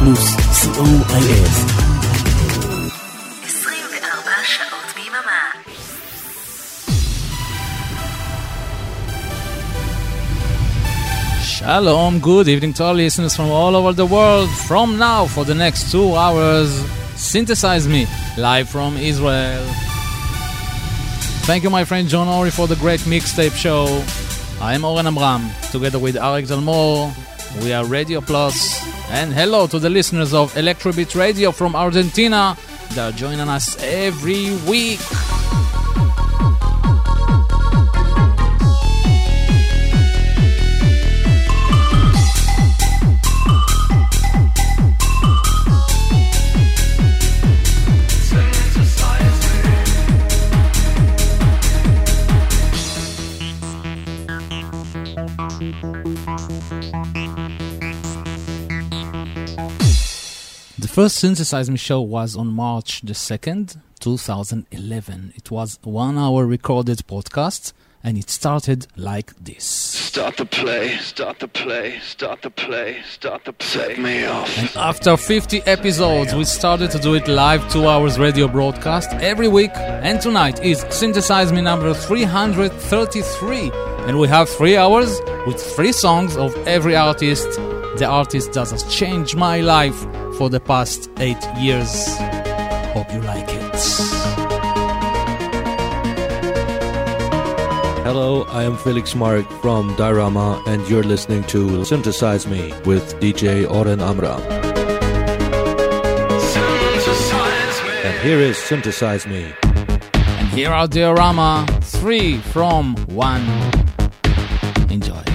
פלוס, co.il. 24 שעות ביממה. Shalom, good evening to our listeners from all over the world. From now, for the next two hours, Synthesize Me, live from Israel. Thank you, my friend John Ori, for the great mixtape show. I am Oren Amram, together with Arik Zalmor. We are Radio Plus. and hello to the listeners of Electrobeat Radio from Argentina. They are joining us every week. First Synthesize Me show was on March the 2nd, 2011. It was a one hour recorded podcast and it started like this. Start the play, start the play, start the play, start the play. Set me off. And after 50 episodes, we started to do it live two hours radio broadcast every week. And tonight is Synthesize Me number 333. And we have three hours with three songs of every artist. The artist that has changed my life for the past eight years. Hope you like it. Hello, I am Felix Marc from Diorama, and you're listening to Synthesize Me with DJ Oren Amram. And here is Synthesize Me. And here are Diorama 3 from 1. Enjoy.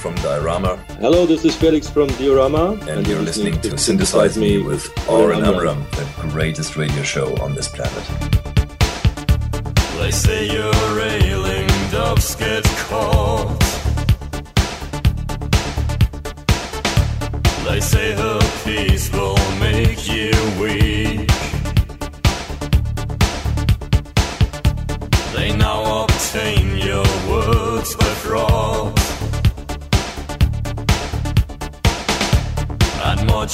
from Diorama. Hello, this is Felix from Diorama. And, and you're, listening, listening, to Synthesize, Synthesize Me with Oren Amram, the greatest radio show on this planet. They say your railing, doves get caught. They say her peace will make you weak.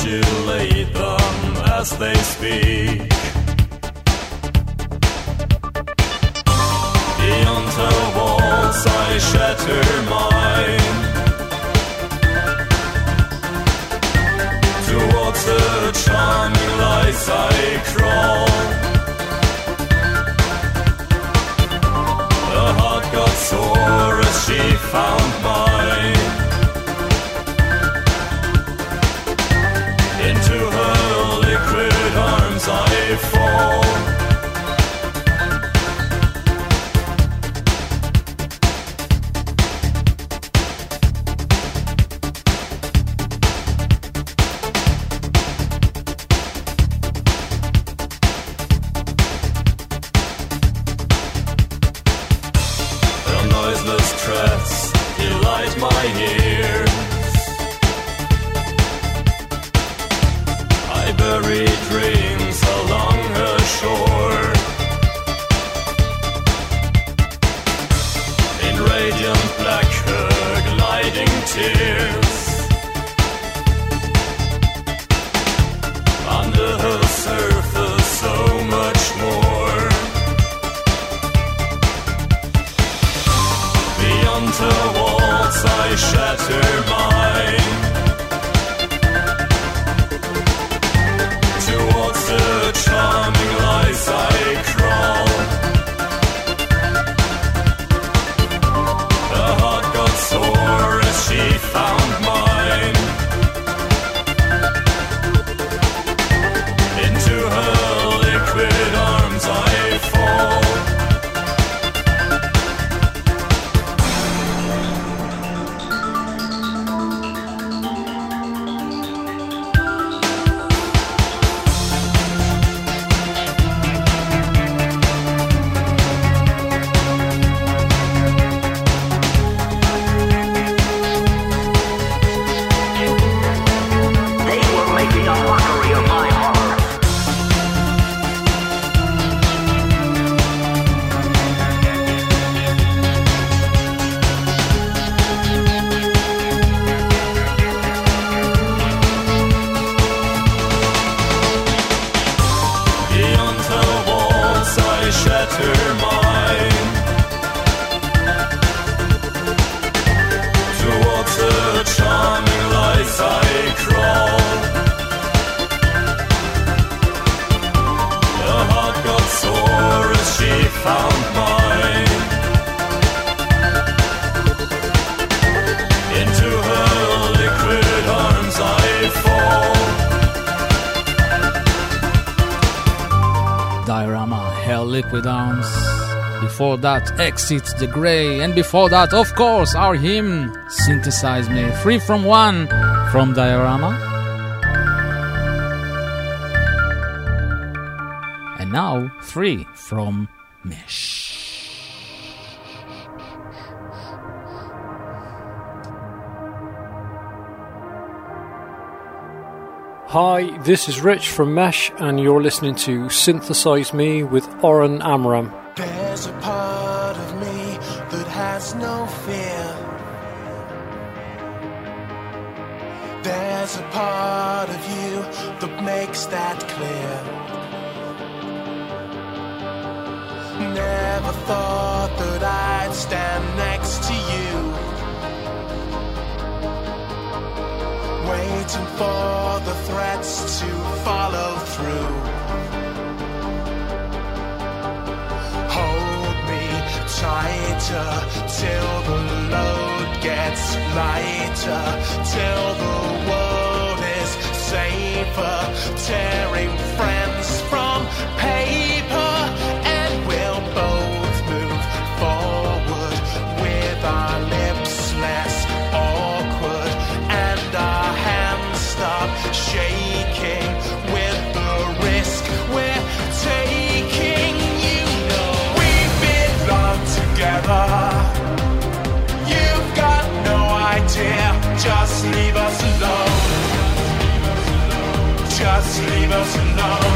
modulate them as they speak. Exit the Grey, and before that, of course, our hymn, Synthesize Me, Free from One, from Diorama. And now, Free from Mesh. Hi, this is Rich from Mesh, and you're listening to Synthesize Me with Oren Amram. clear. Never thought that I'd stand next to you, waiting for the threats to follow through. Hold me tighter till the load gets lighter, till the world safer, tearing friends. leave us alone.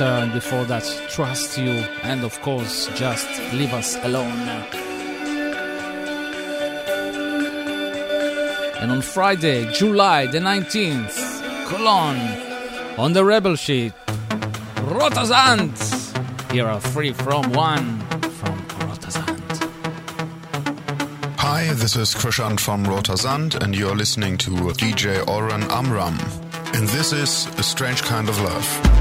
And before that, Trust You, and of course, Just Leave Us Alone. And on Friday, July the 19th, Cologne, on the Rebel Sheet, Rotersand. Here are three from one from Rotersand. Hi, this is Krischan from Rotersand, and you're listening to DJ Oren Amram. And this is A Strange Kind of Love.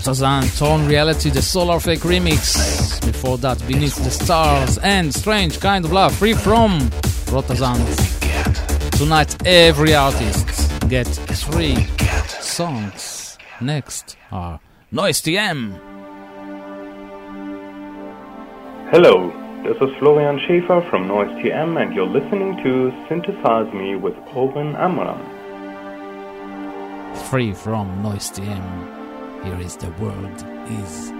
Rotersand, Torn Reality, the Solar Fake remix. Before that, Beneath the Stars and Strange Kind of Love, free from Rotersand. Tonight, every artist get three songs. Next are Noyce TM. Hello, this is Florian Schäfer from Noyce TM, and you're listening to Synthesize Me with Oren Amram. Free from Noyce TM. Here is the world is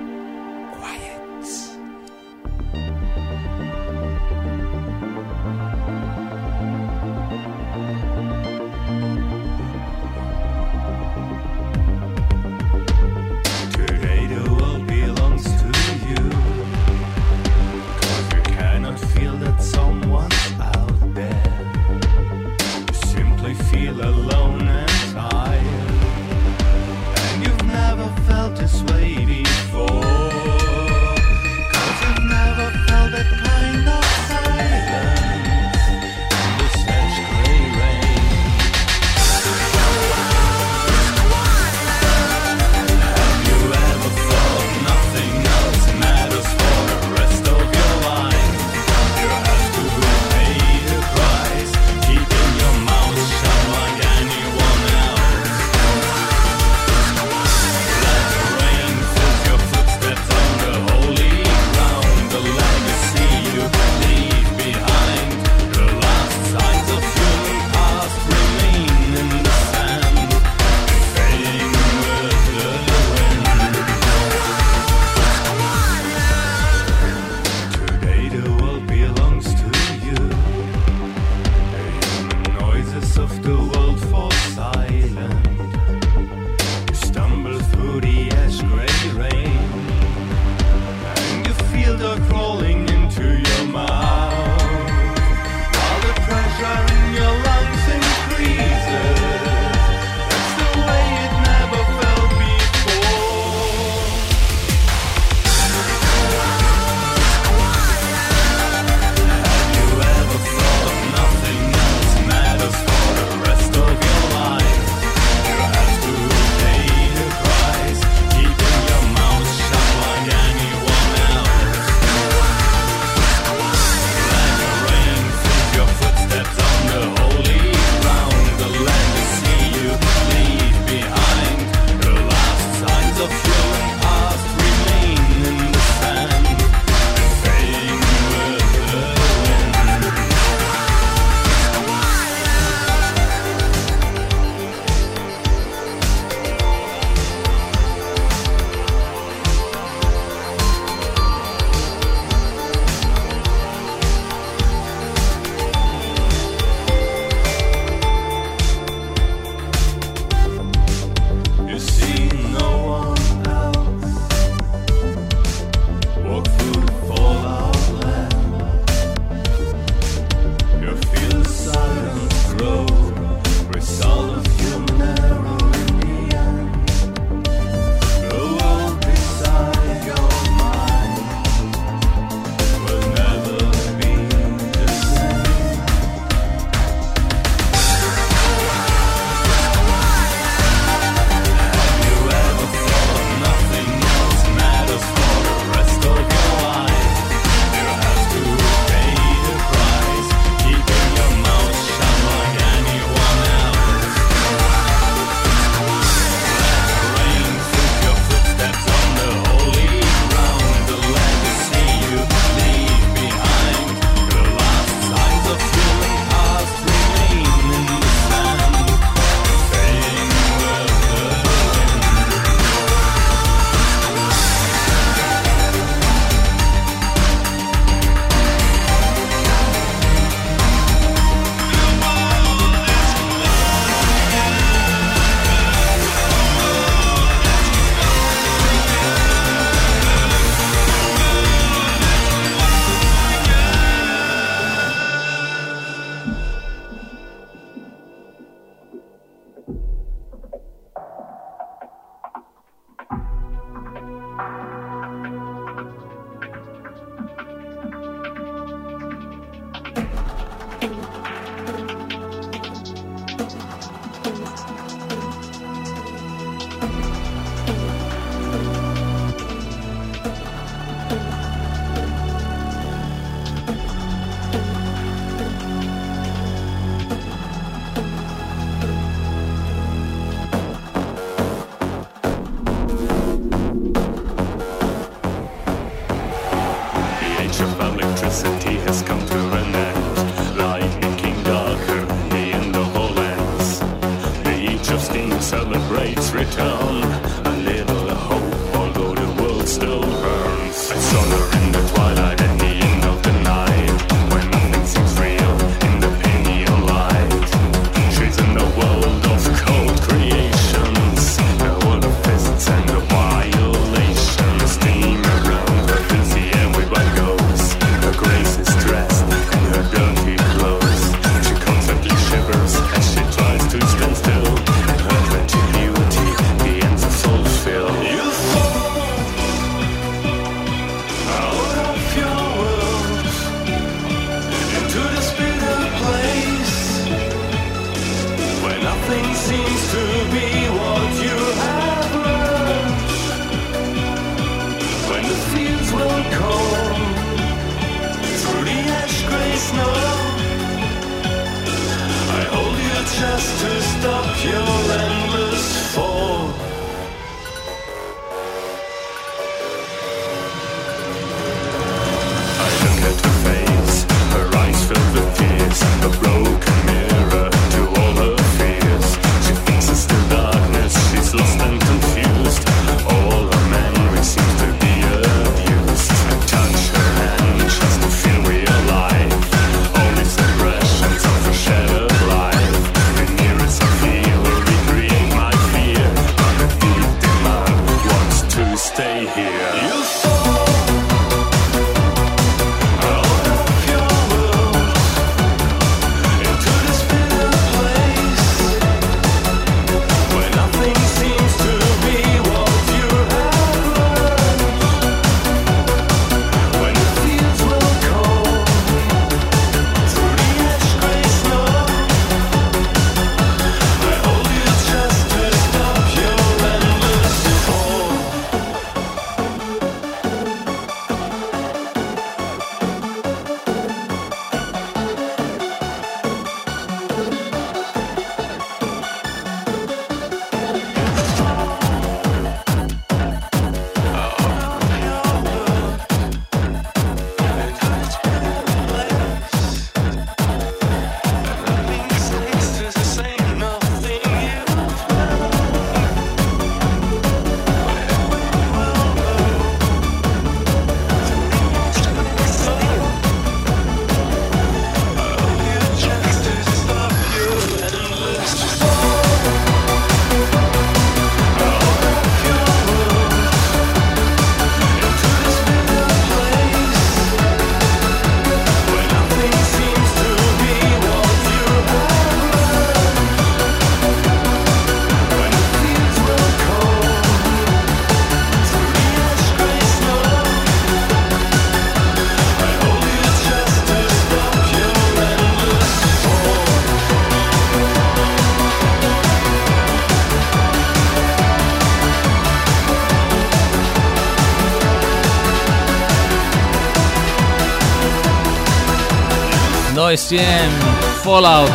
Fallout.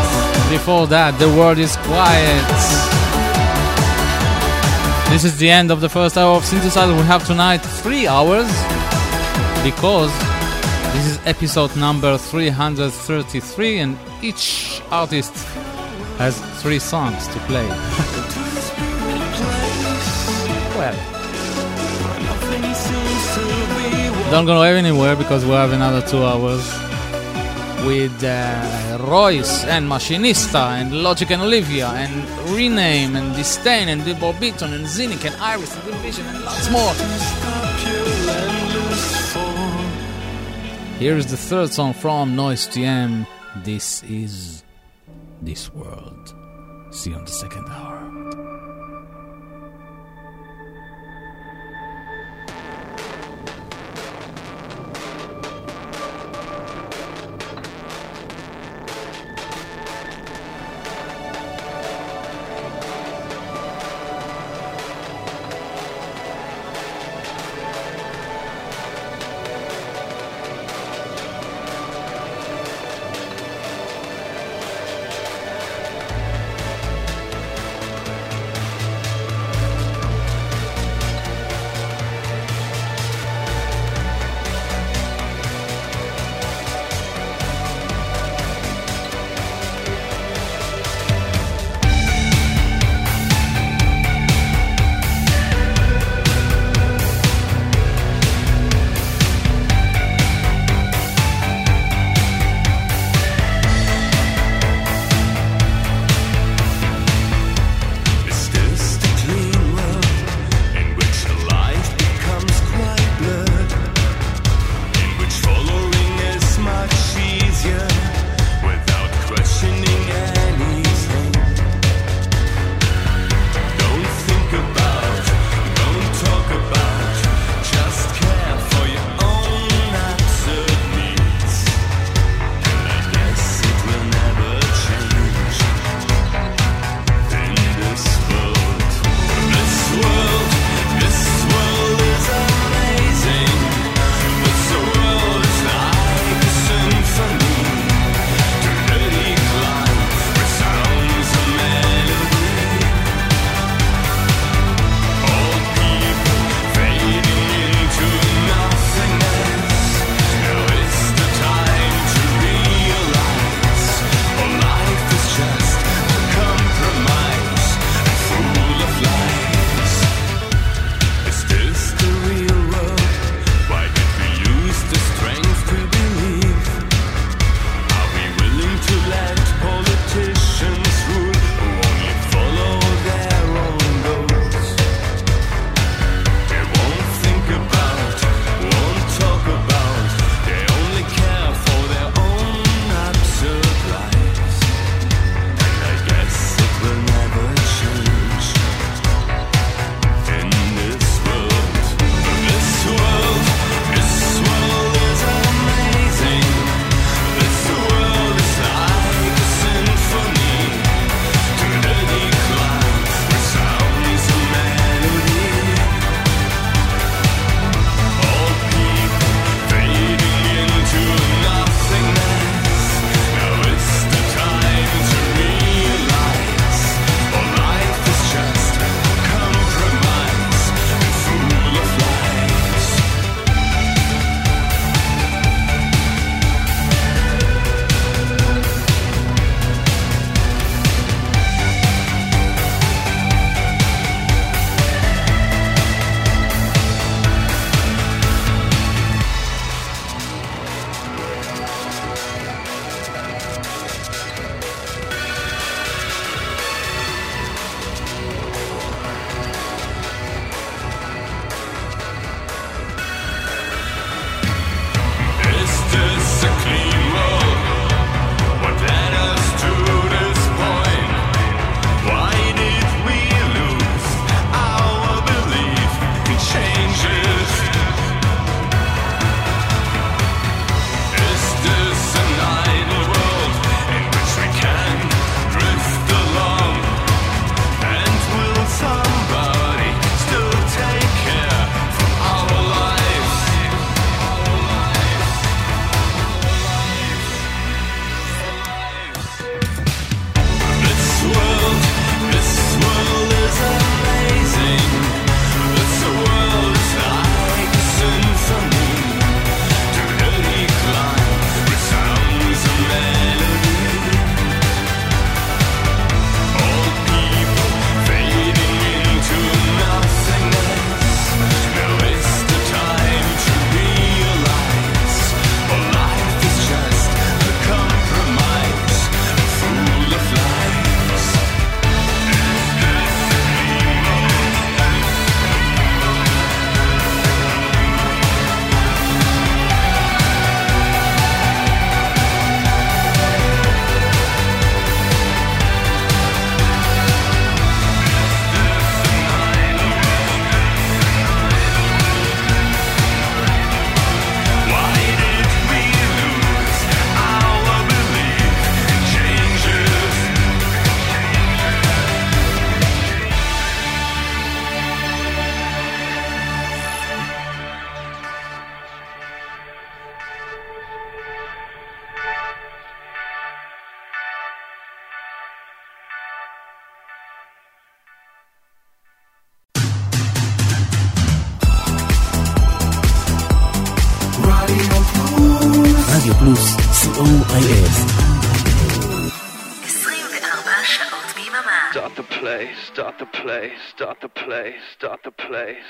Before that, the world is quiet. This is the end of the first hour of Synthesize Me. We have tonight three hours because this is episode number 333 and each artist has three songs to play. well, don't go anywhere because we have another two hours with uh, Royce and Machinista and Logic and Olivia and Rename and Disdain and Dibbo Beaton and Zinnik and Iris and Division and lots more. Here is the third song from Noyce TM. This is This World.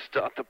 Stop the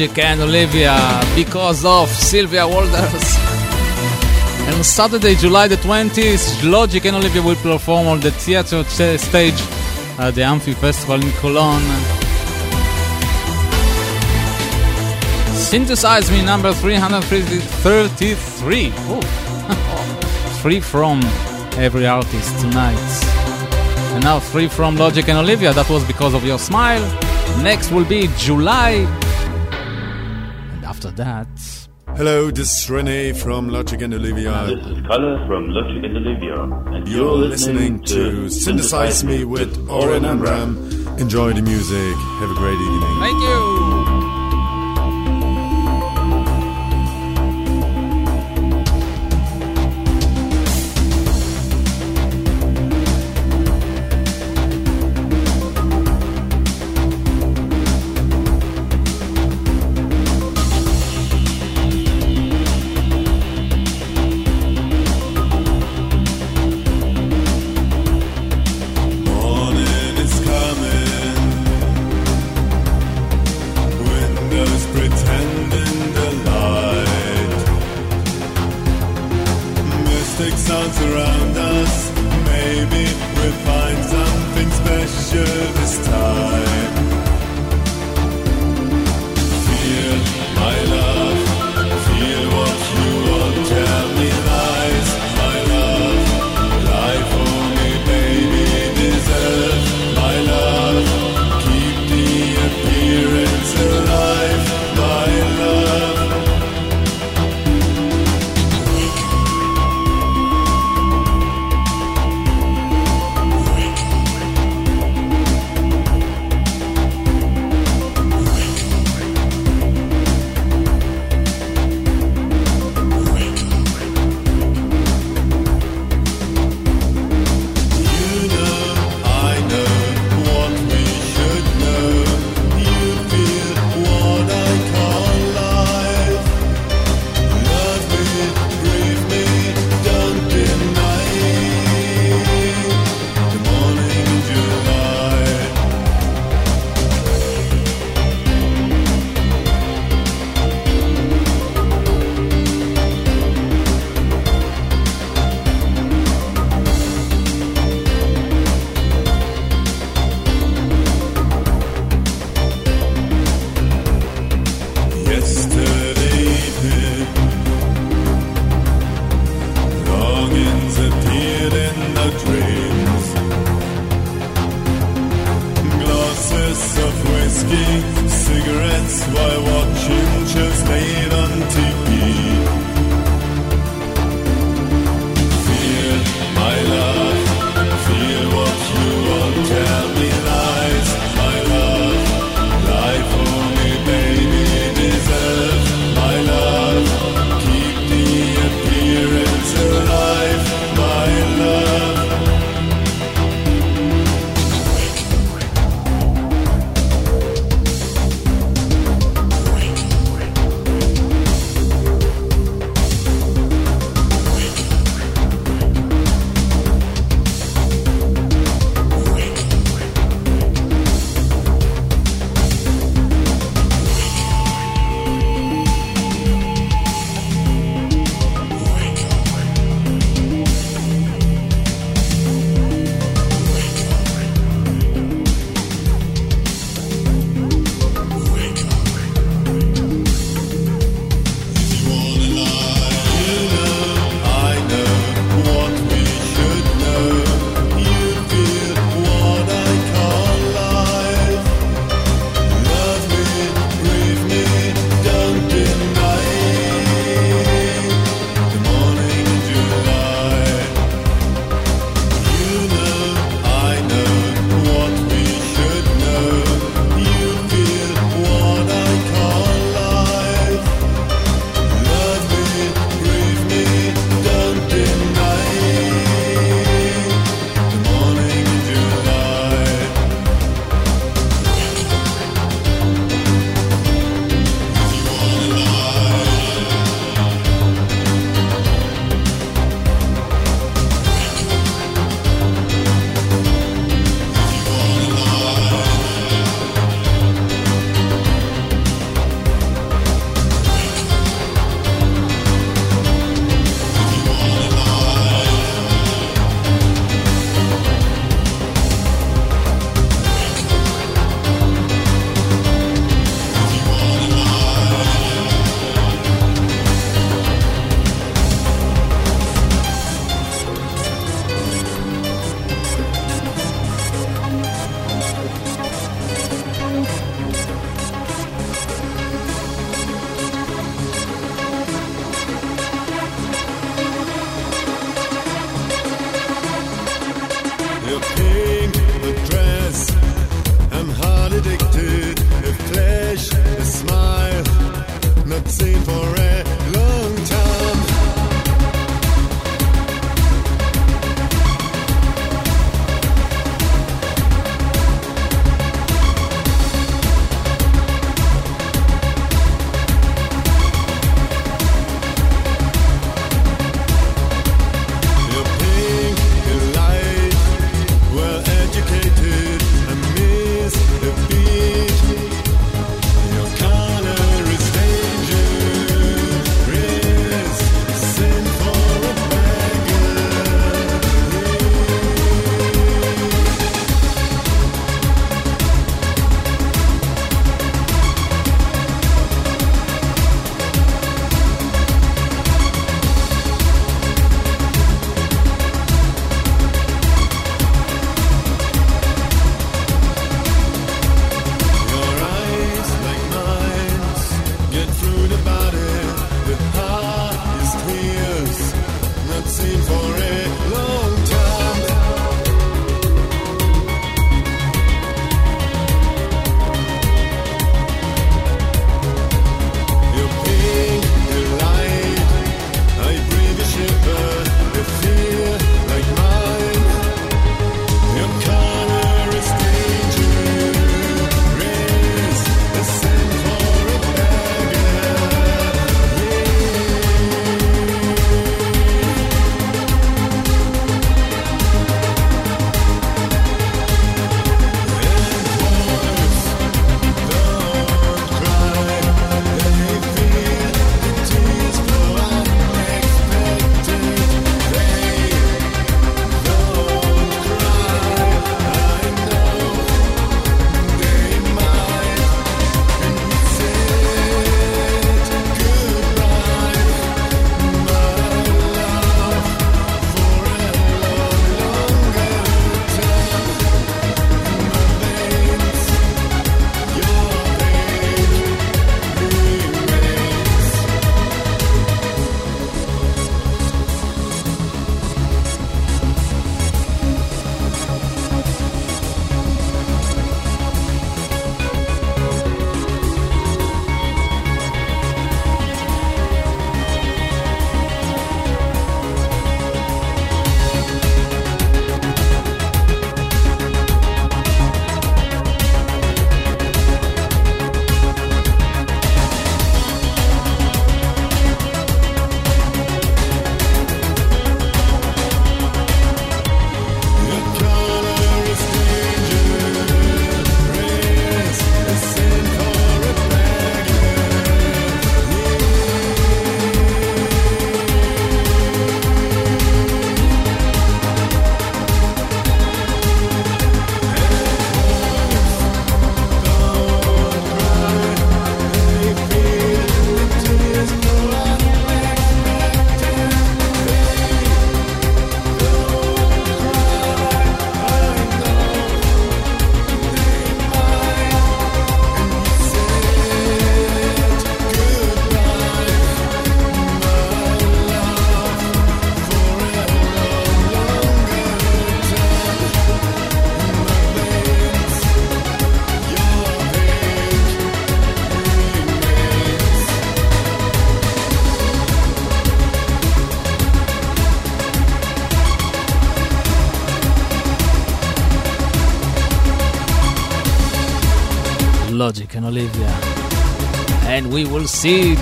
Logic and Olivia because of Sylvia Walders. And Saturday, July the 20th, Logic and Olivia will perform on the theater stage at the Amphi Festival in Cologne. Synthesize Me number 333. Free from every artist tonight. And now free from Logic and Olivia, that was because of your smile. Next will be July after that. Hello, this is Rene from Logic and Olivia. And this is Kalle from Logic and Olivia. And you're, you're listening, listening, to Synthesize, Me with Oren Amram. Enjoy the music. Have a great evening. Thank you.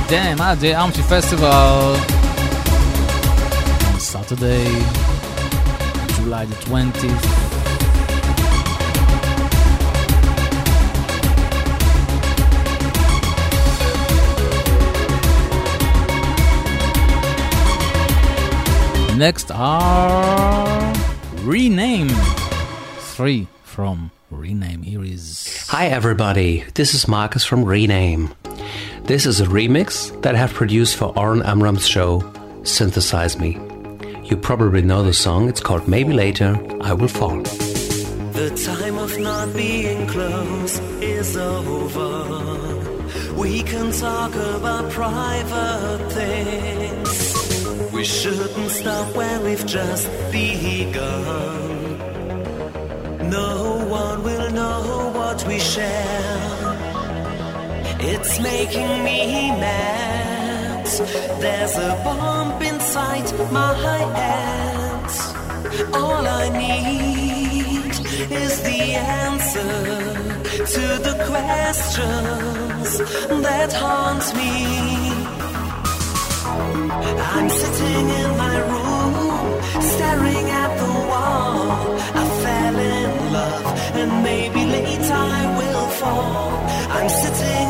Them at the Amphi Festival on Saturday, July the 20th. Next are Rename. Three from Rename. Here is. Hi everybody, this is Marcus from Rename. This is a remix that I have produced for Oren Amram's show, Synthesize Me. You probably know the song, it's called Maybe Later I Will Fall. The time of not being close is over. We can talk about private things. We shouldn't stop where we've just begun. No one will know what we share. It's making me mad. There's a bomb inside my head. All I need is the answer to the questions that haunt me. I'm sitting in my room, staring at the wall. I fell in love, and maybe later I will fall. I'm sitting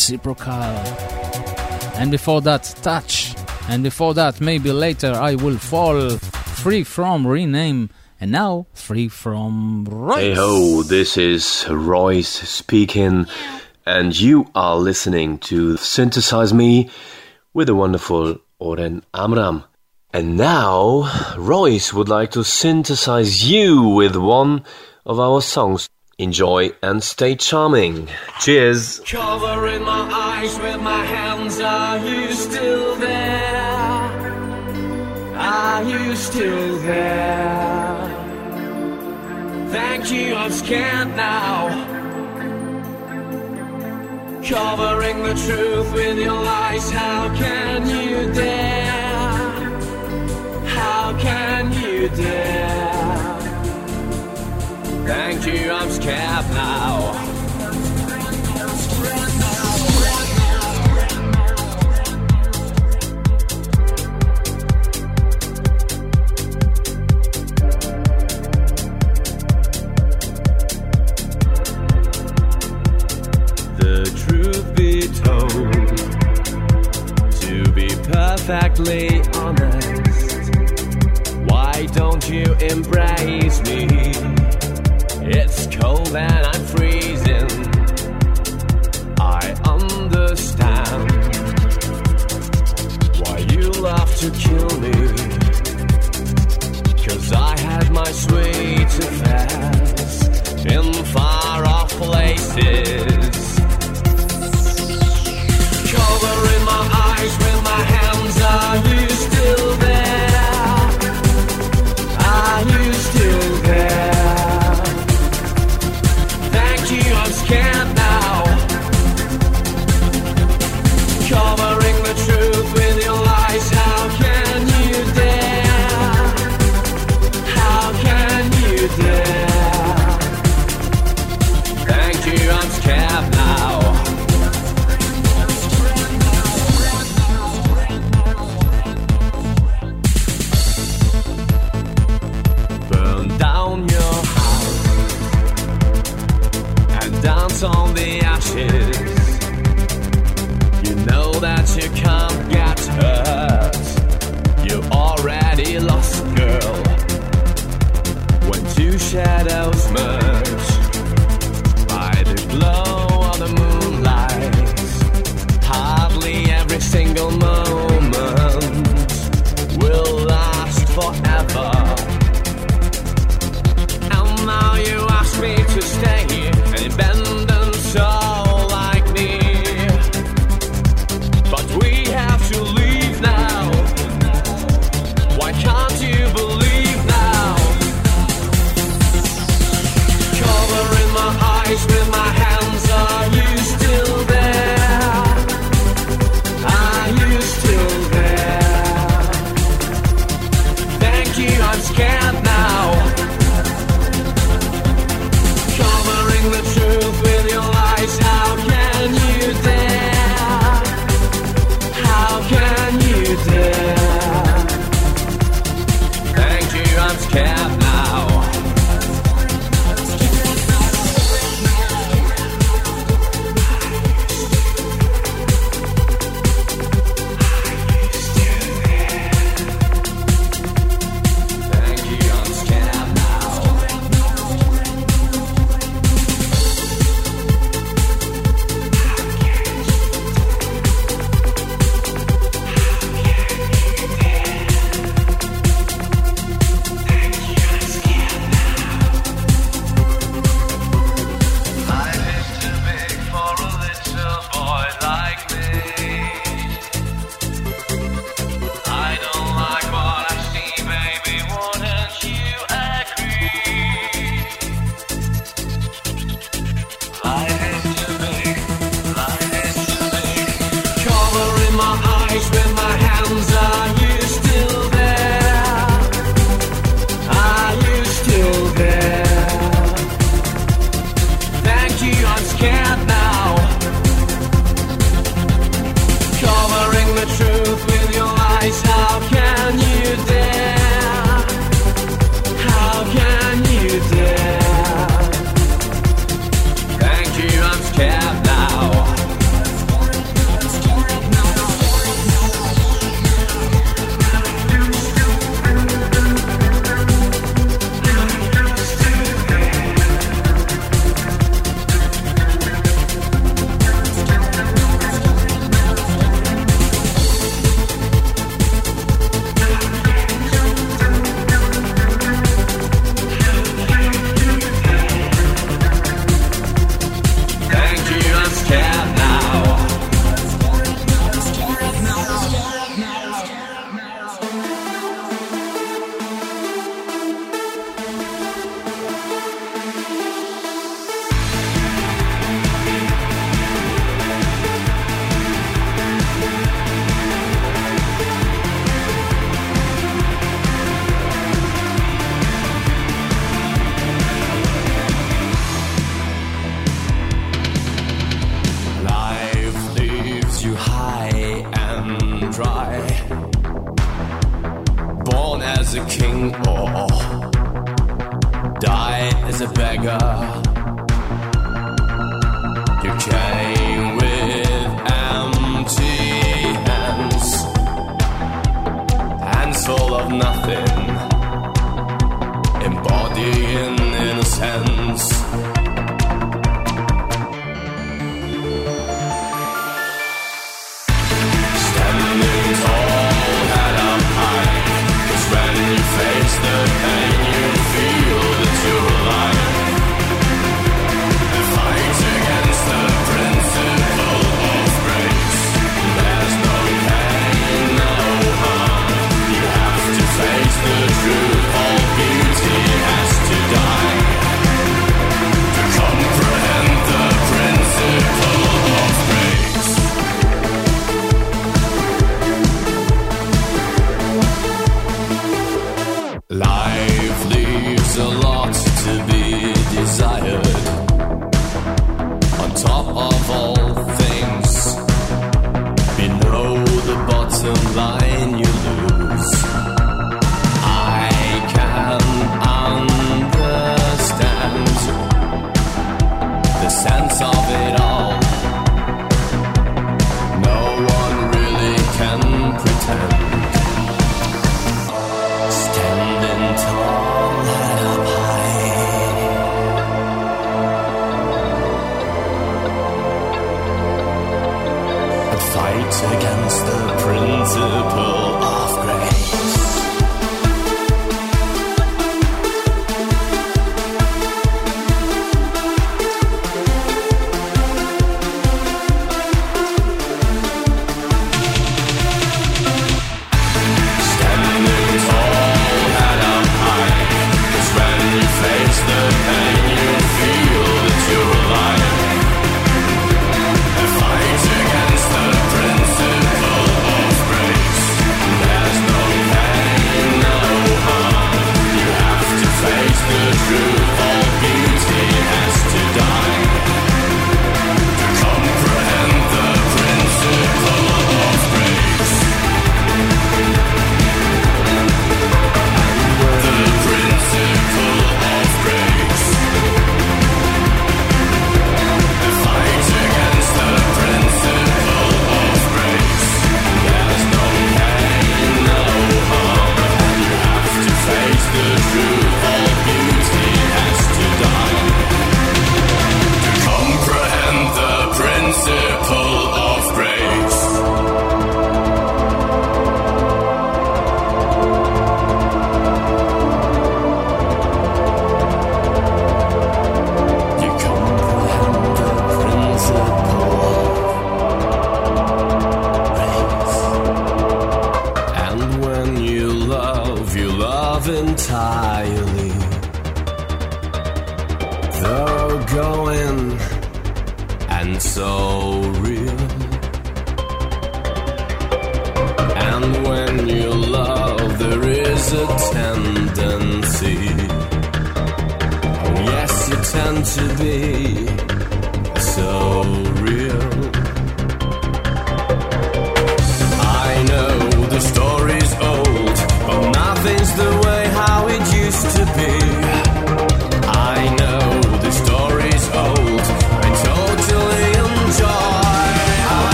Reciprocal. And before that, Touch. And before that, maybe later I will fall. Free from Rename. And now, free from Royce. Hey ho, this is Royce speaking, and you are listening to Synthesize Me with the wonderful Oren Amram. And now, Royce would like to synthesize you with one of our songs. Enjoy and stay charming. Cheers! Covering my eyes with my hands, are you still there? Are you still there? Thank you, I'm scared now. Covering the truth with your lies, how can you dare? How can you dare? Thank you, I'm scared now. The truth be told, to be perfectly honest, why don't you embrace me? It's cold and I'm freezing. I understand why you love to kill me. Cause I had my in far off places.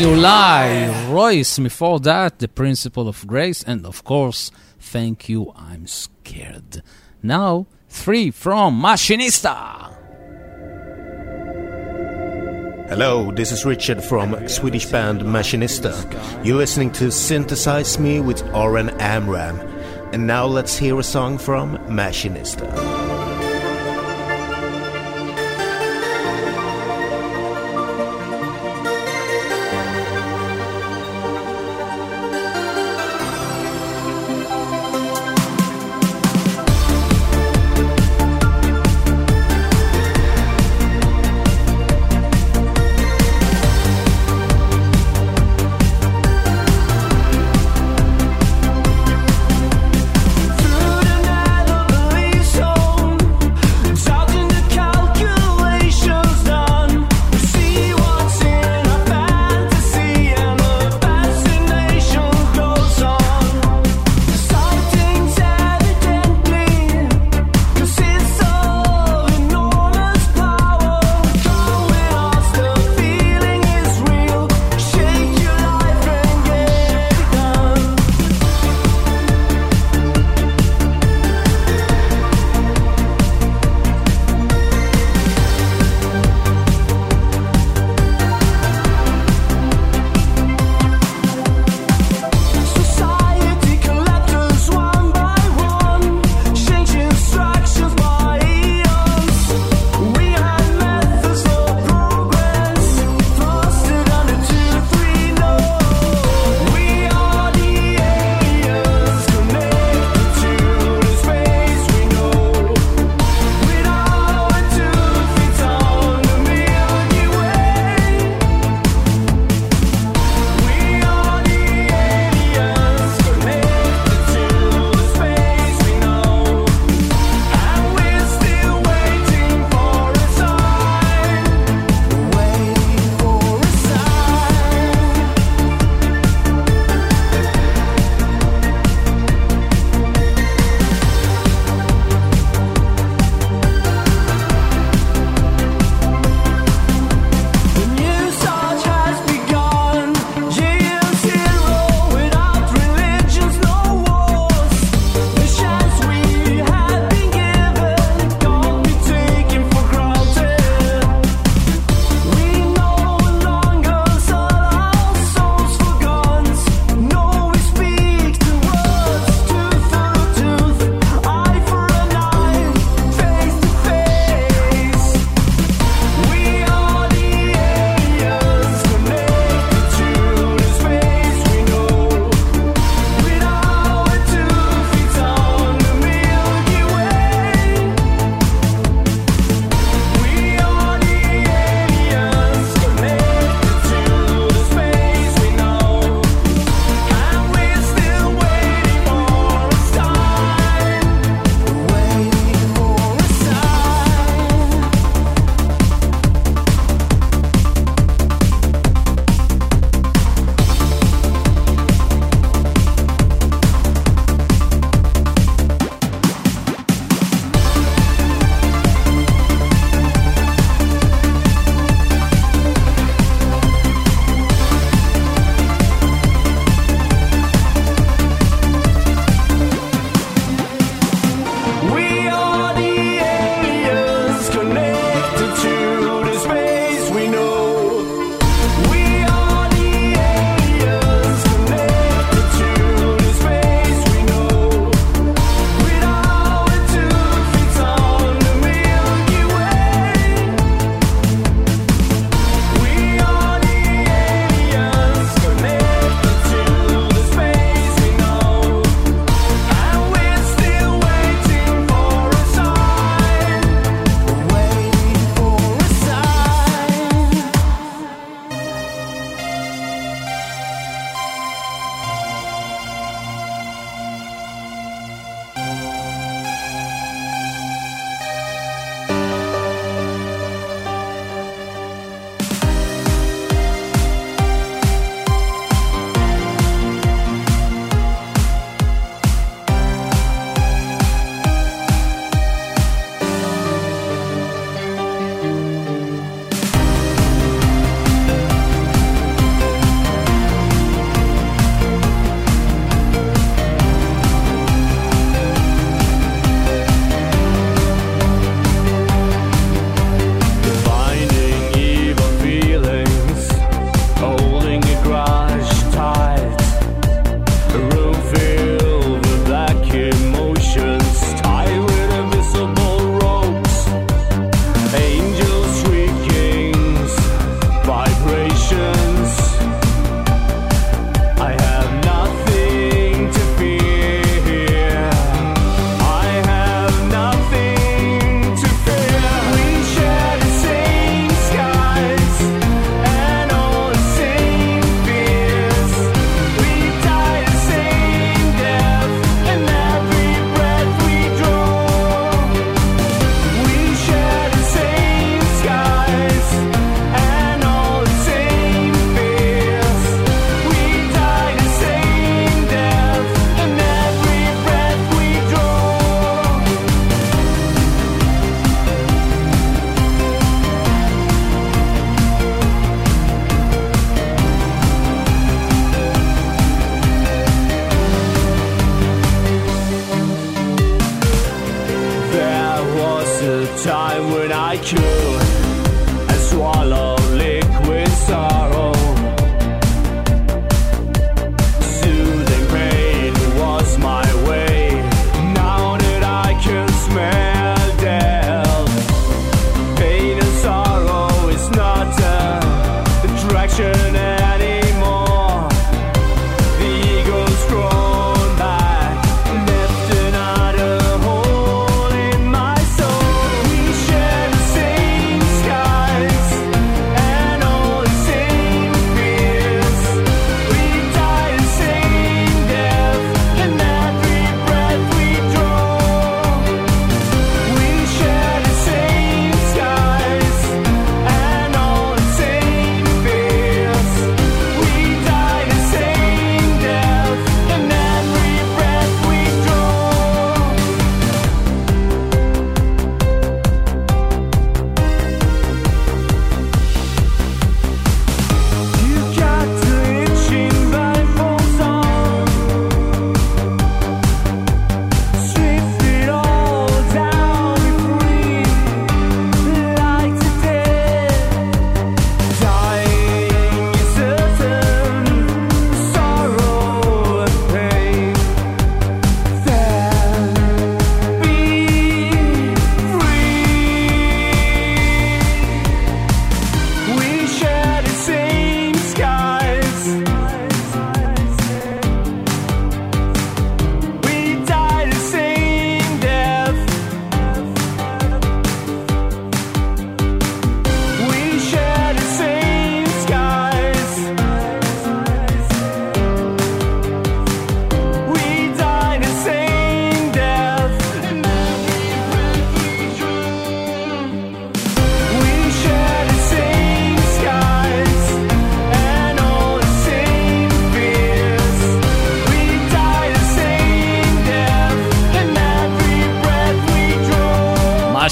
You lie. Royce, before that, The Principle of Grace, and of course, Thank You, I'm Scared. Now, three from Machinista. Hello, this is Richard from Swedish band Machinista. You're listening to Synthesize Me with Oren Amram. And now let's hear a song from Machinista.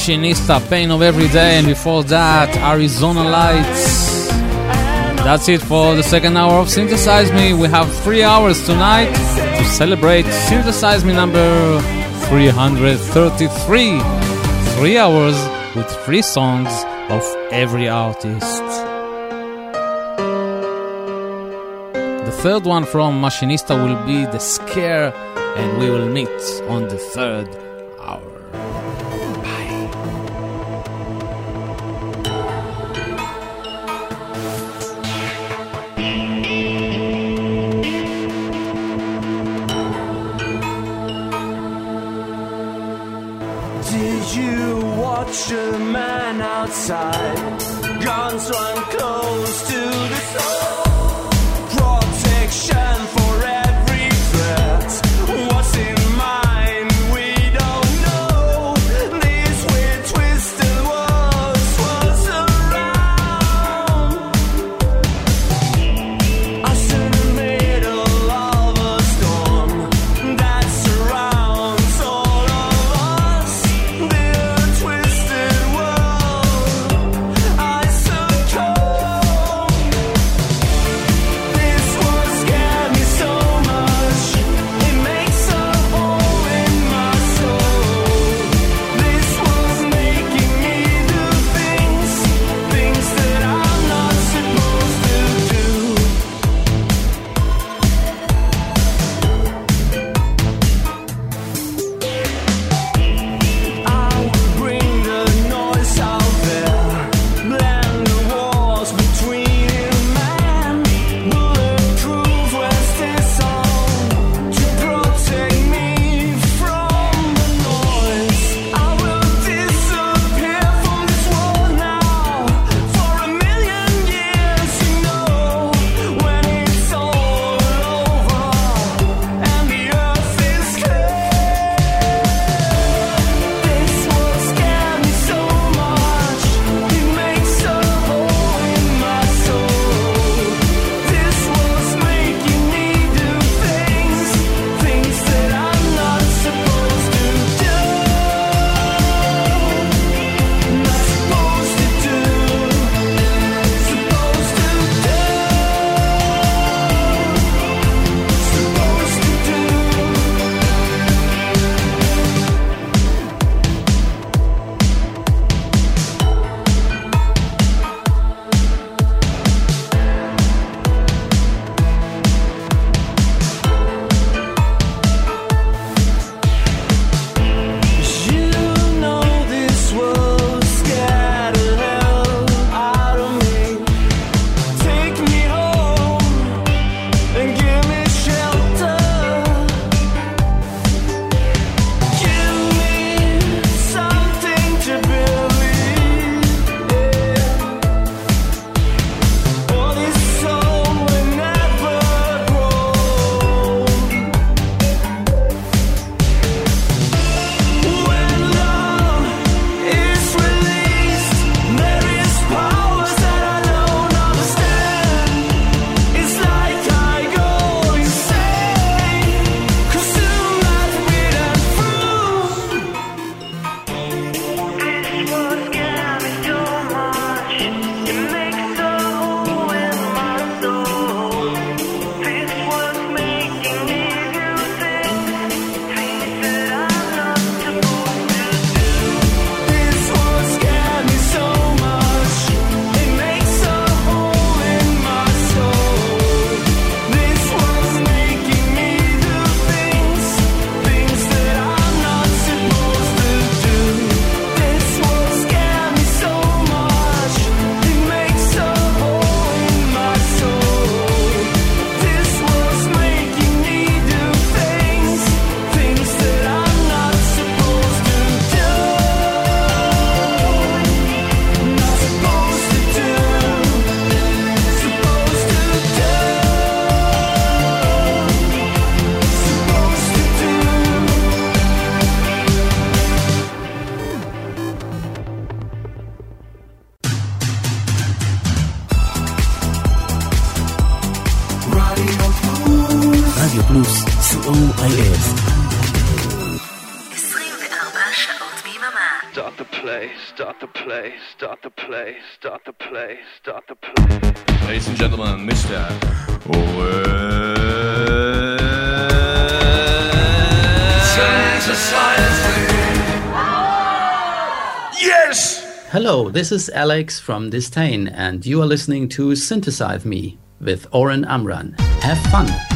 Machinista, Pain of Every Day, and before that, Arizona Lights. That's it for the second hour of Synthesize Me. We have three hours tonight to celebrate Synthesize Me number 333. Three hours with three songs of every artist. The third one from Machinista will be The Scare, and we will meet on the third This is Alex from Distain, and you are listening to Synthesize Me with Oren Amram. Have fun!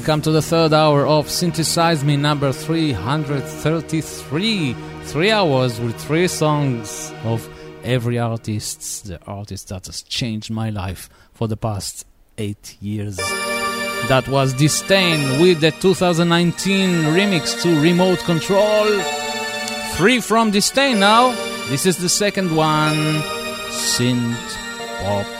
Welcome to the third hour of Synthesize Me number 333. Three hours with three songs of every artist, the artist that has changed my life for the past eight years. That was Disdain with the 2019 remix to Remote Control. Free from Disdain now. This is the second one. Synth Pop.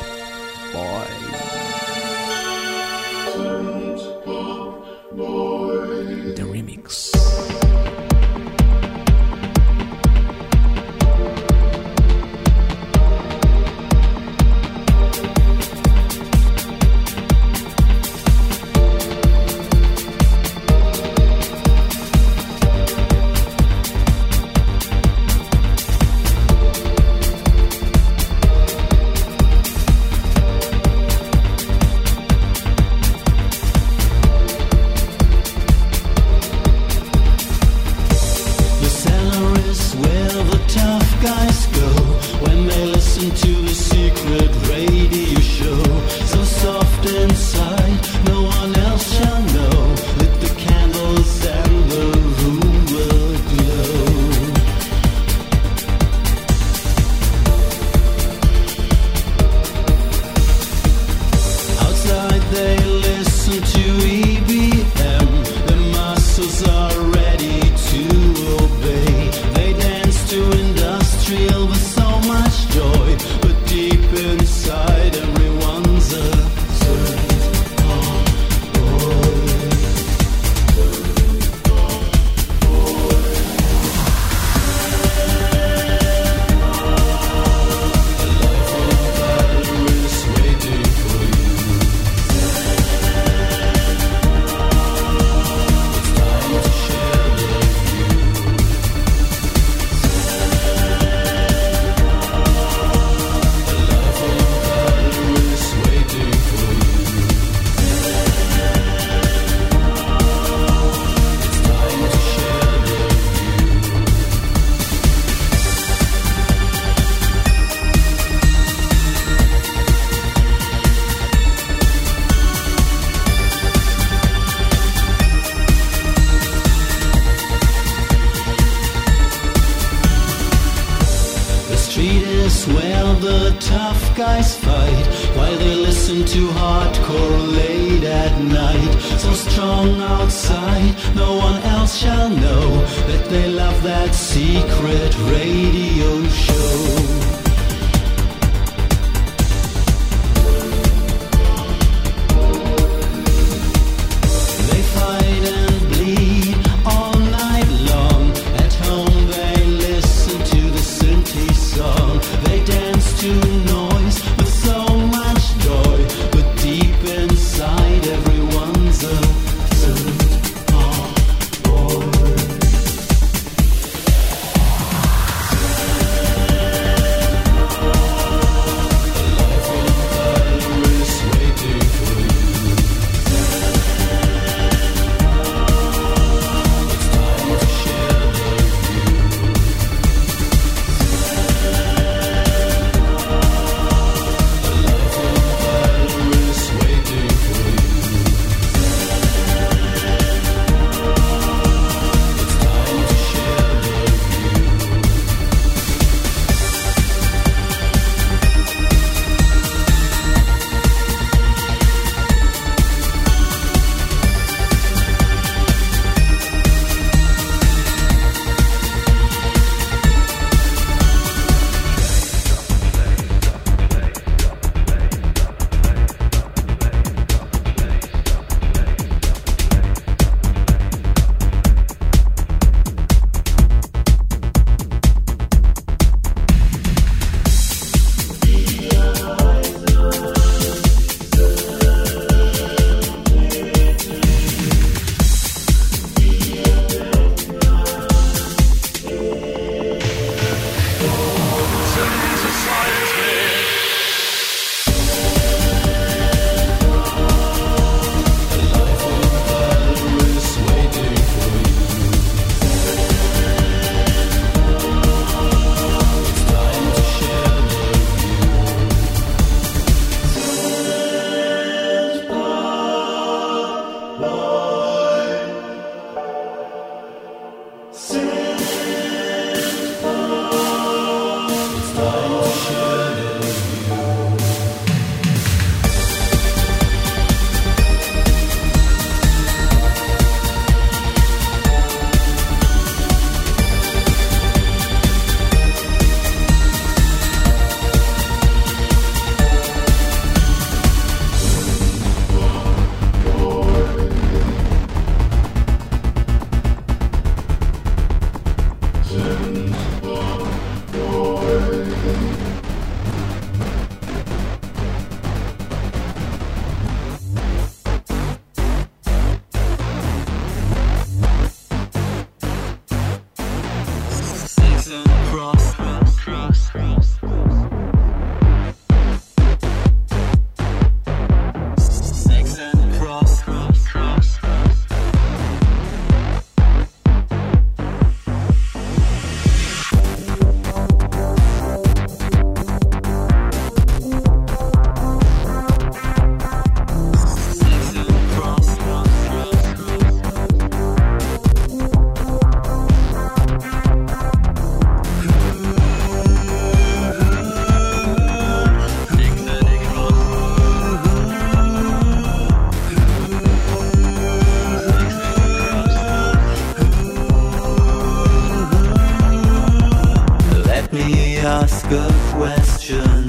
A question.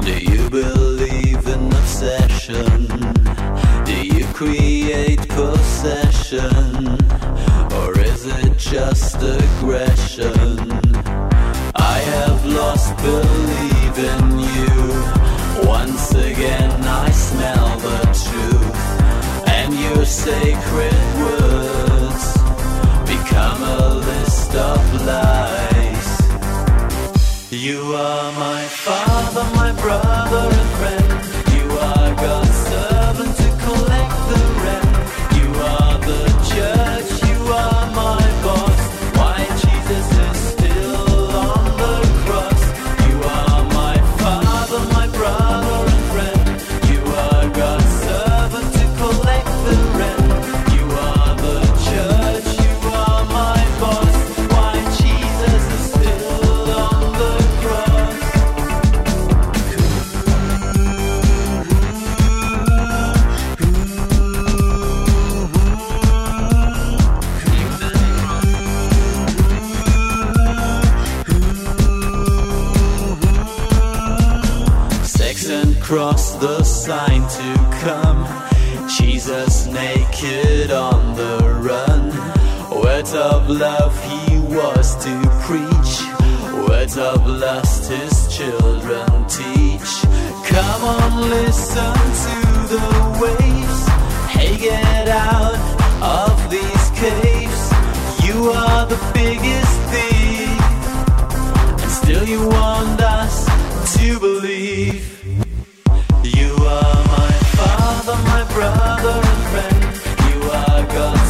Do you believe in obsession? Do you create possession? Or is it just aggression? I have lost belief in you. Once again, I smell the truth. And your sacred words become a list of lies. You are my father, my brother, and friend. You are God's servant to collect the rent. You are the judge, sign to come. Jesus naked on the run. Words of love he was to preach. Words of lust his children teach. Come on, listen to the waves. Hey, get out of these caves. You are the biggest thief. And still you want us to believe brother and friend. You are God's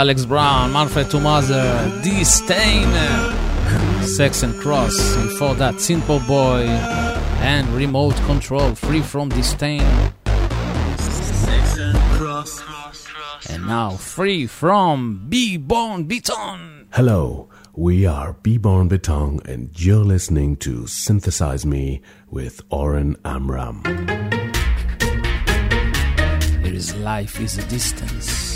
Alex Brown, Manfred Tomazer, uh, D. Stain, uh, Sex and Cross, and for that, Simple Boy, and Remote Control, Free from Disdain. Sex and Cross. And now, Free from Beborn Beton. Hello, we are Beborn Beton, and you're listening to Synthesize Me with Oren Amram. Here is Life is a Distance.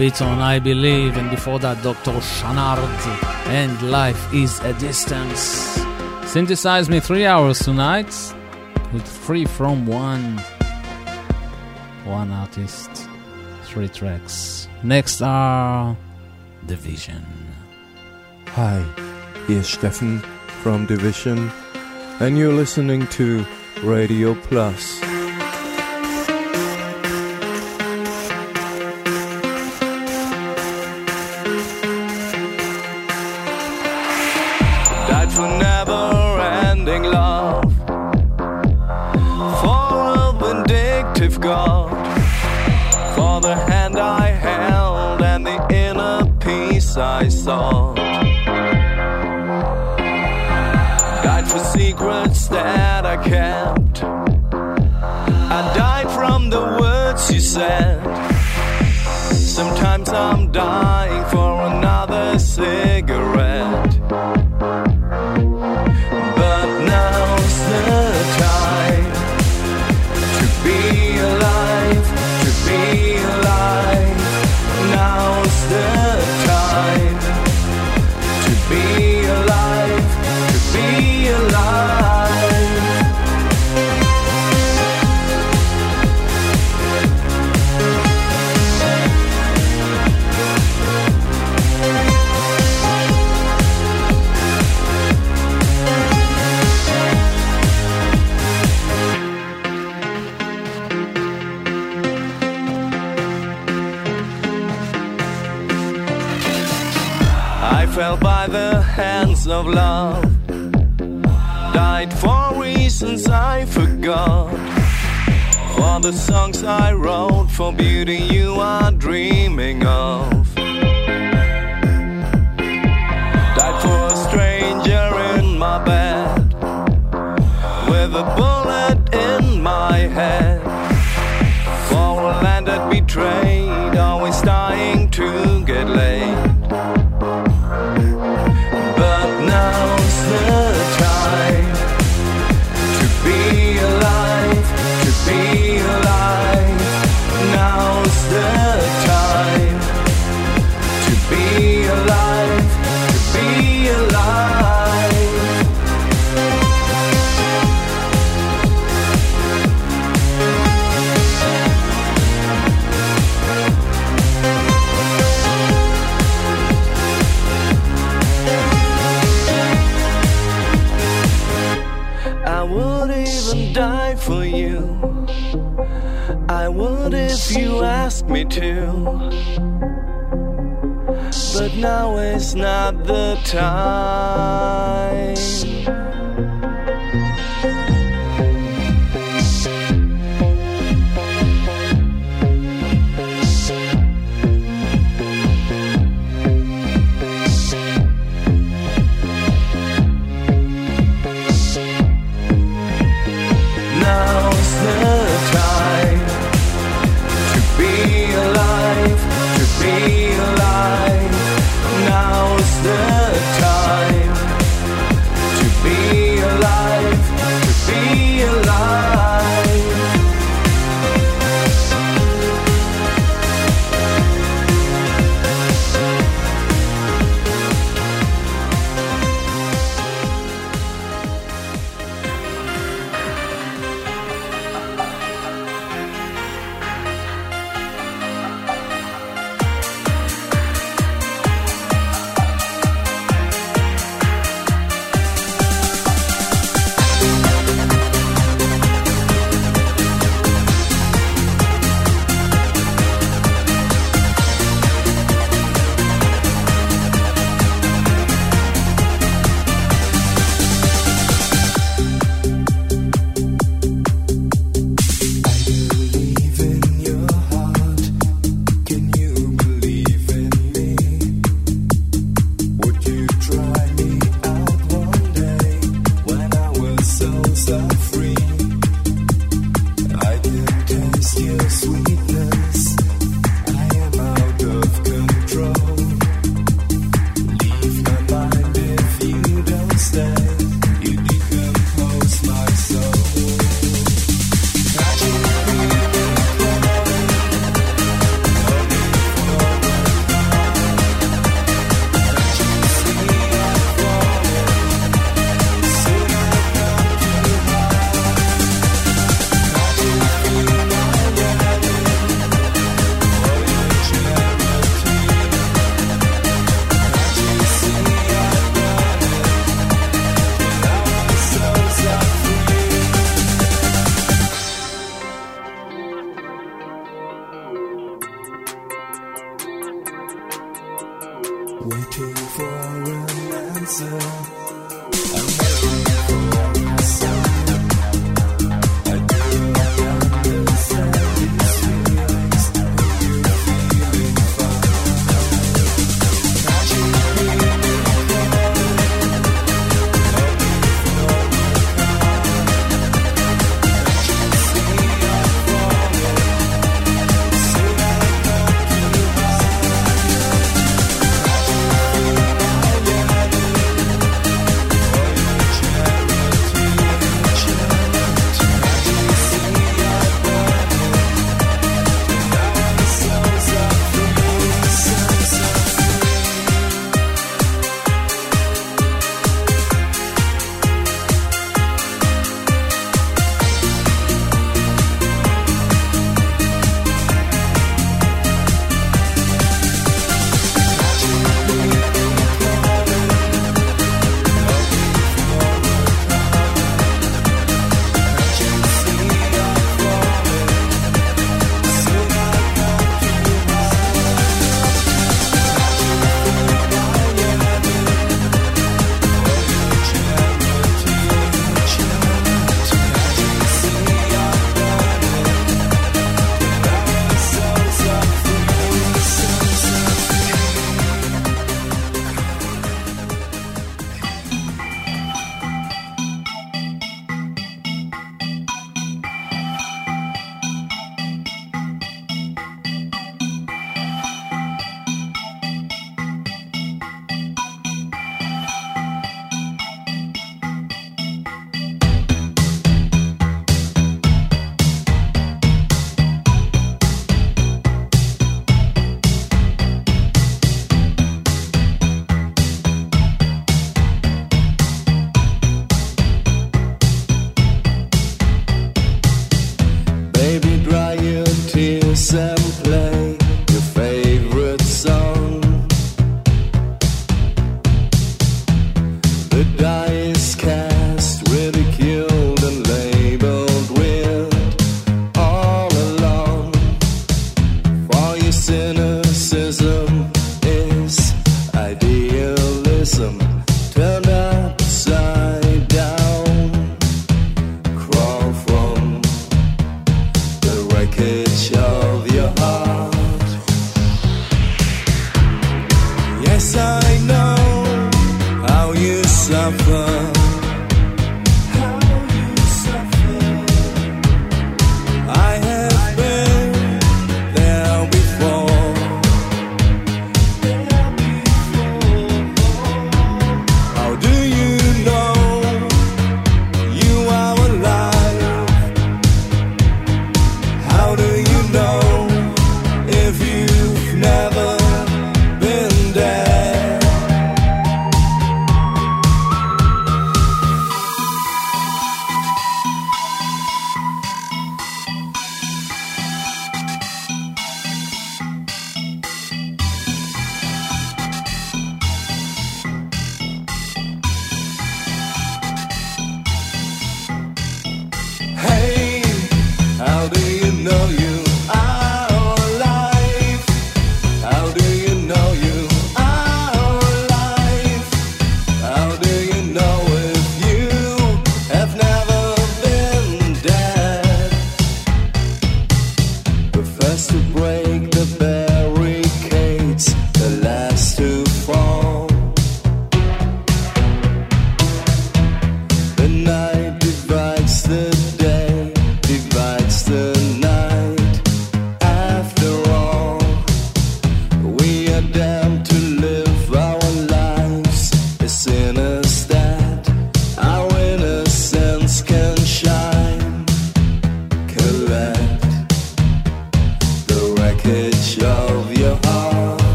beats on I Believe, and before that, Dr. Shanard and Life is a Distance. Synthesize me three hours tonight with three from one. One artist, three tracks. Next are Division. Hi, here's Stefan from Division, and you're listening to Radio Plus.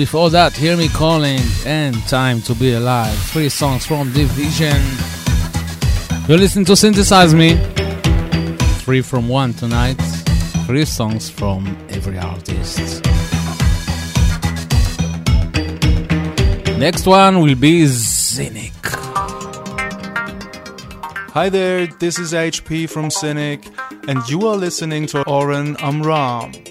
before that, Hear Me Calling and Time to Be Alive. Three songs from Division. You're listening to Synthesize Me. Three from one tonight. Three songs from every artist. Next one will be Cynic. Hi there, this is HP from Cynic, and you are listening to Oren Amram.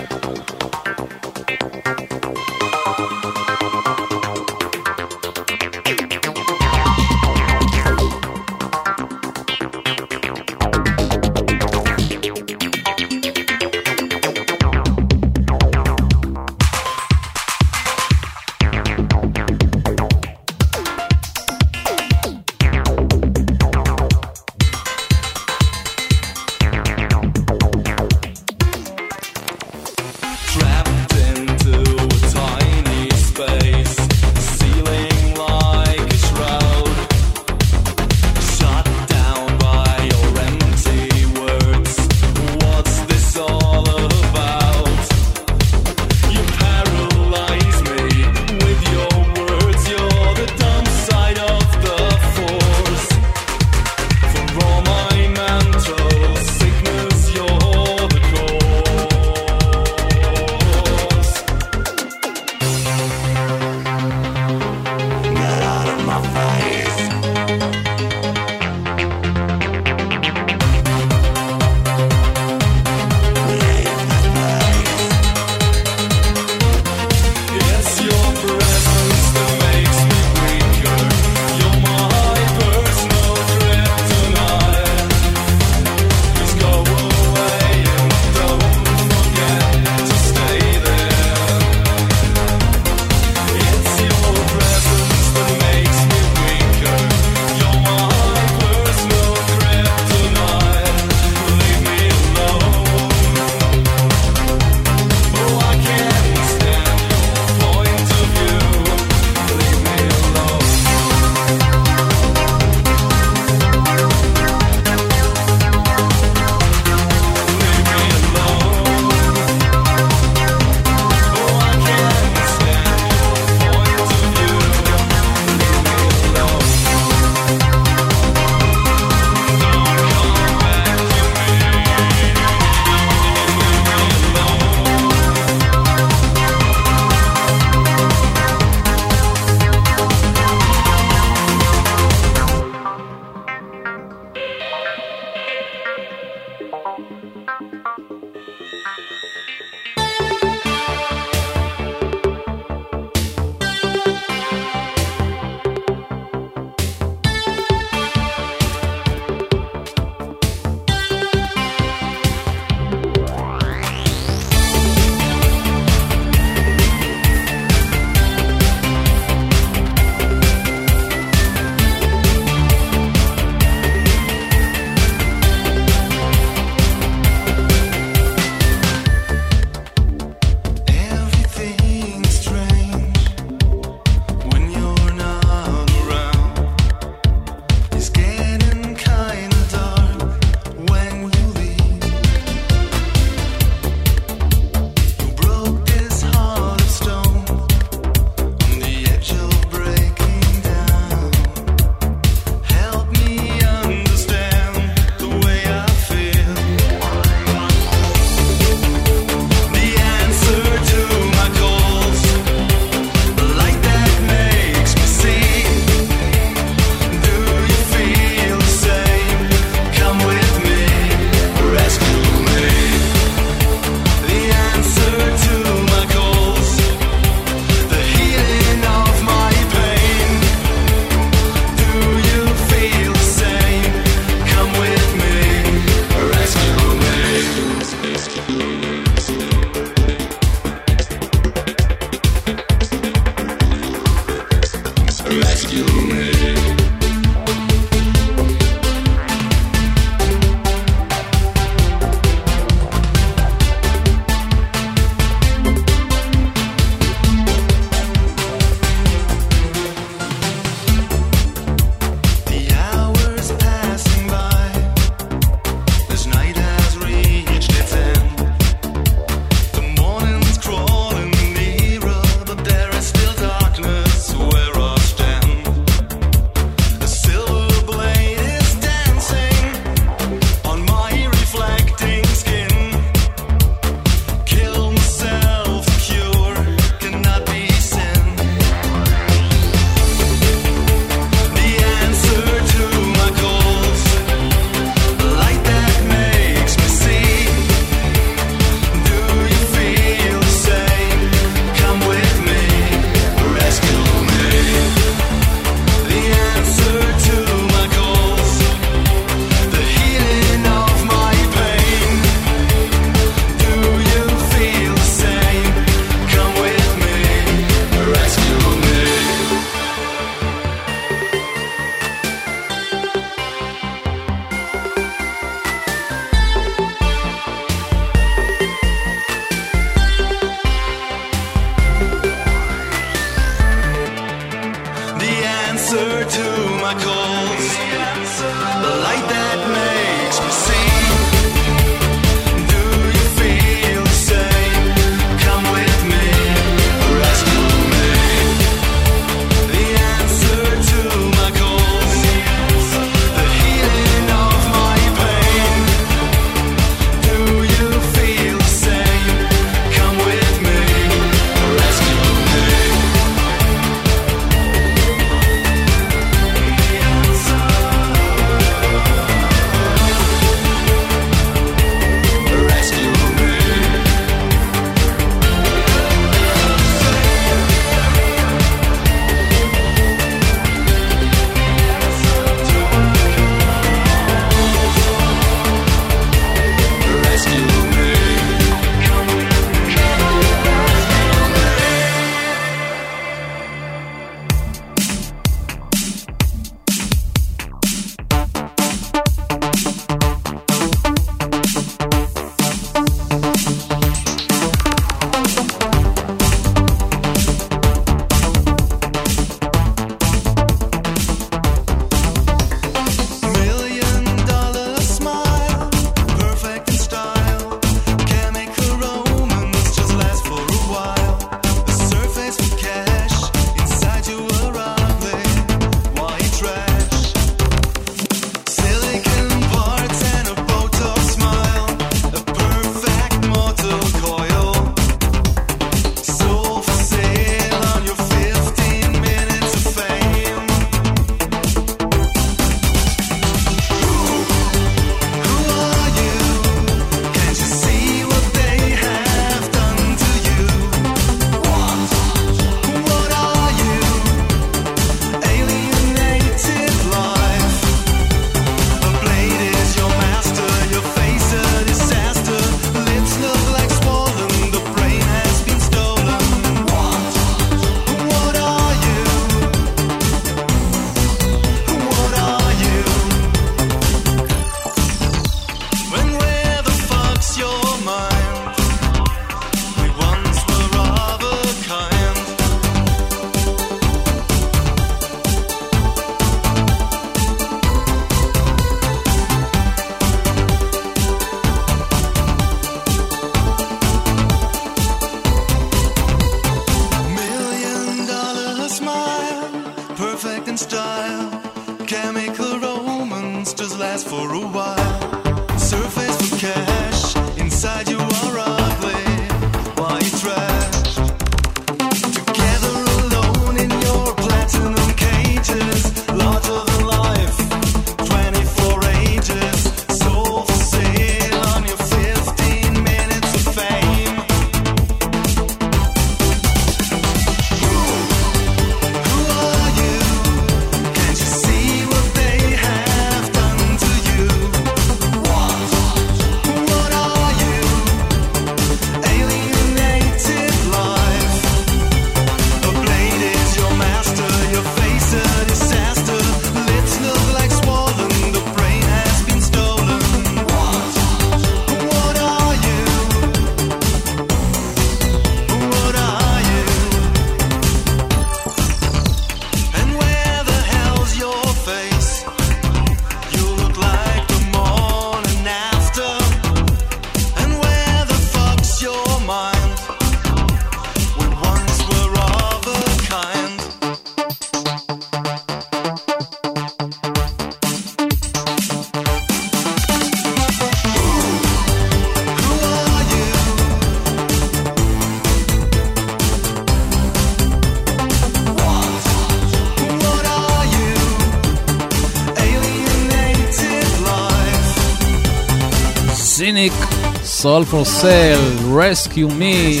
Soul for Sale, Rescue Me,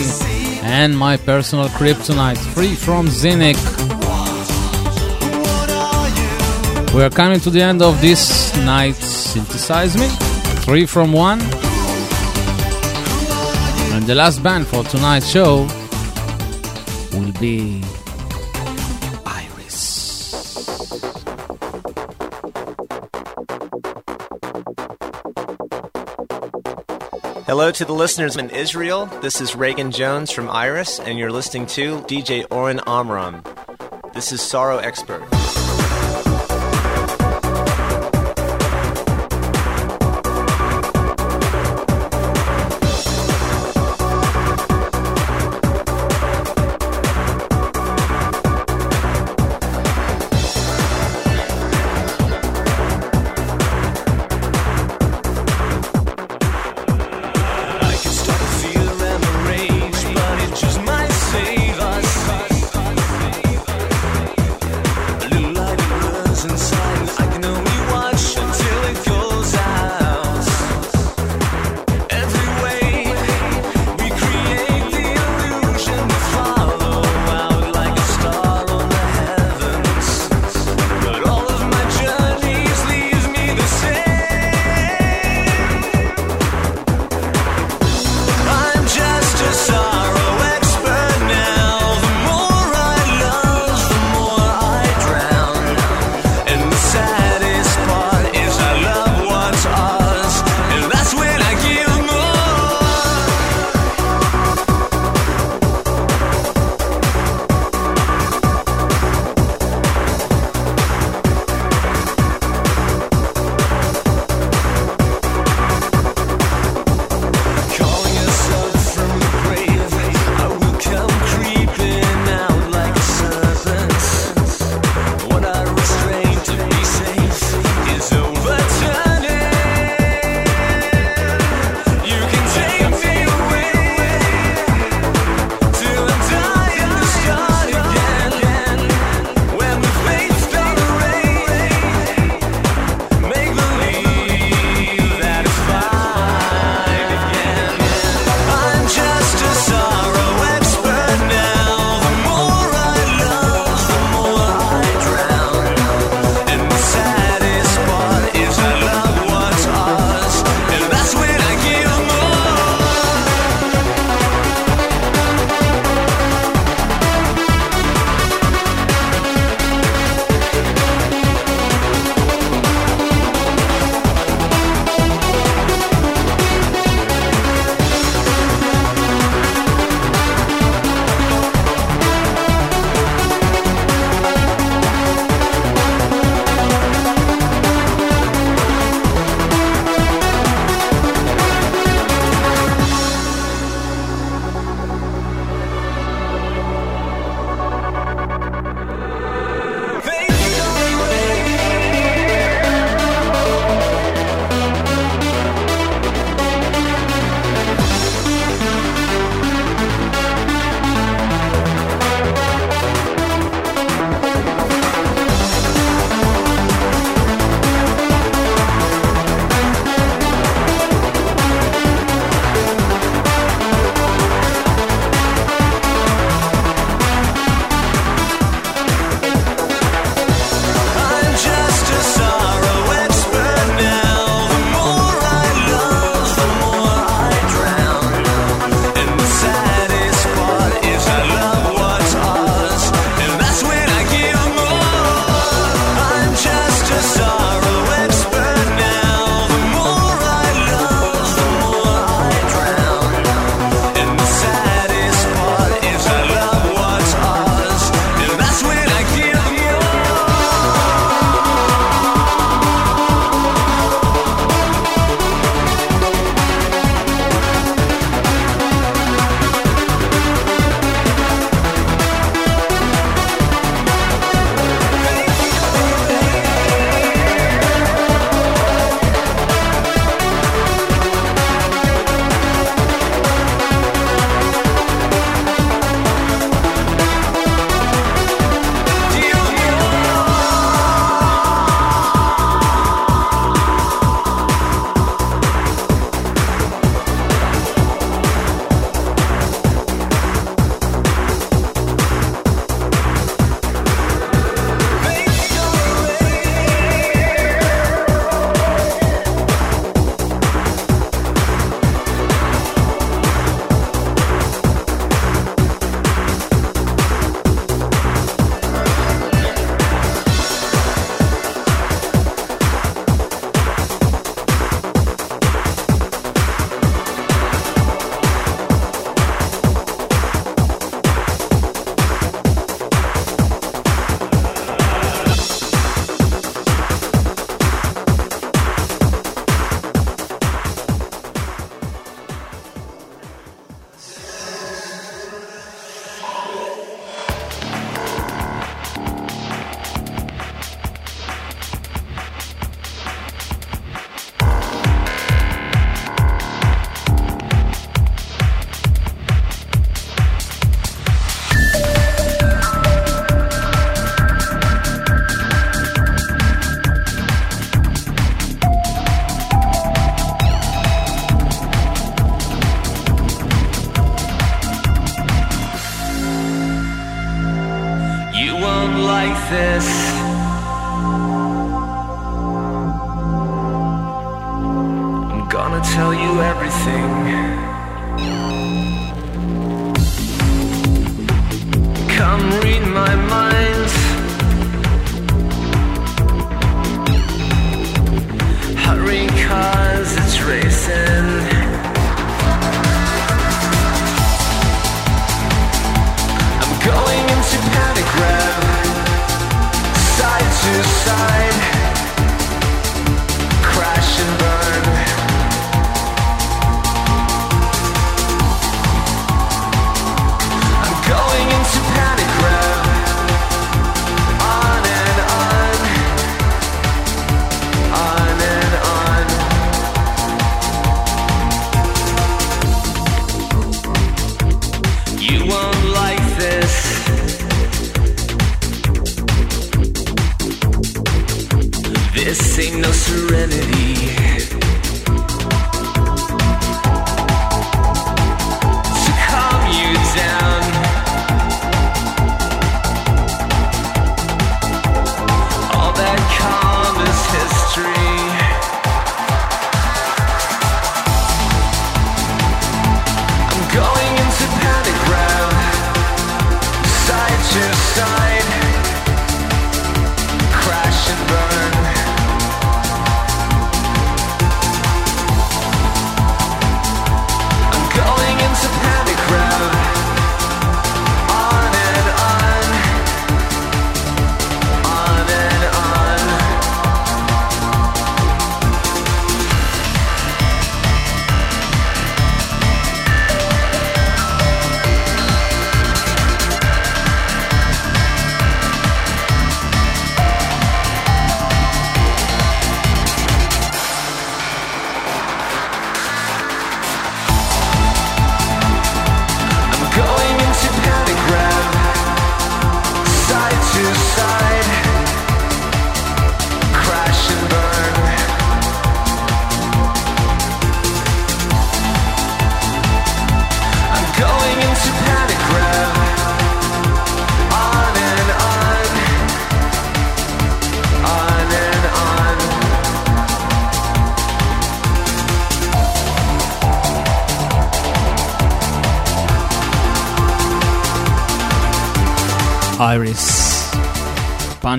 and my personal kryptonite, Free from Zinnik. We are coming to the end of this night's Synthesize Me, three from one. And the last band for tonight's show will be Hello to the listeners in Israel. This is Reagan Jones from Iris, and you're listening to DJ Oren Amram. This is Sorrow Expert.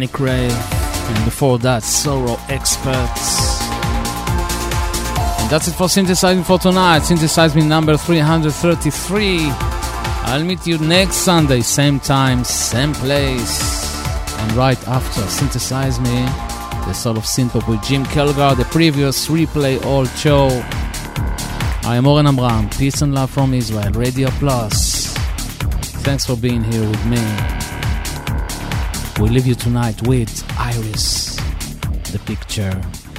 Panic Rave, and before that, Sorrow Experts. And that's it for Synthesize Me for tonight. Synthesize me number 333. I'll meet you next Sunday, same time, same place. And right after Synthesize Me, the soul of synthpop with Jim Kelgar, the previous replay old show. I am Oren Amram. Peace and love from Israel. Radio Plus. Thanks for being here with me. We leave you tonight with Iris, the picture.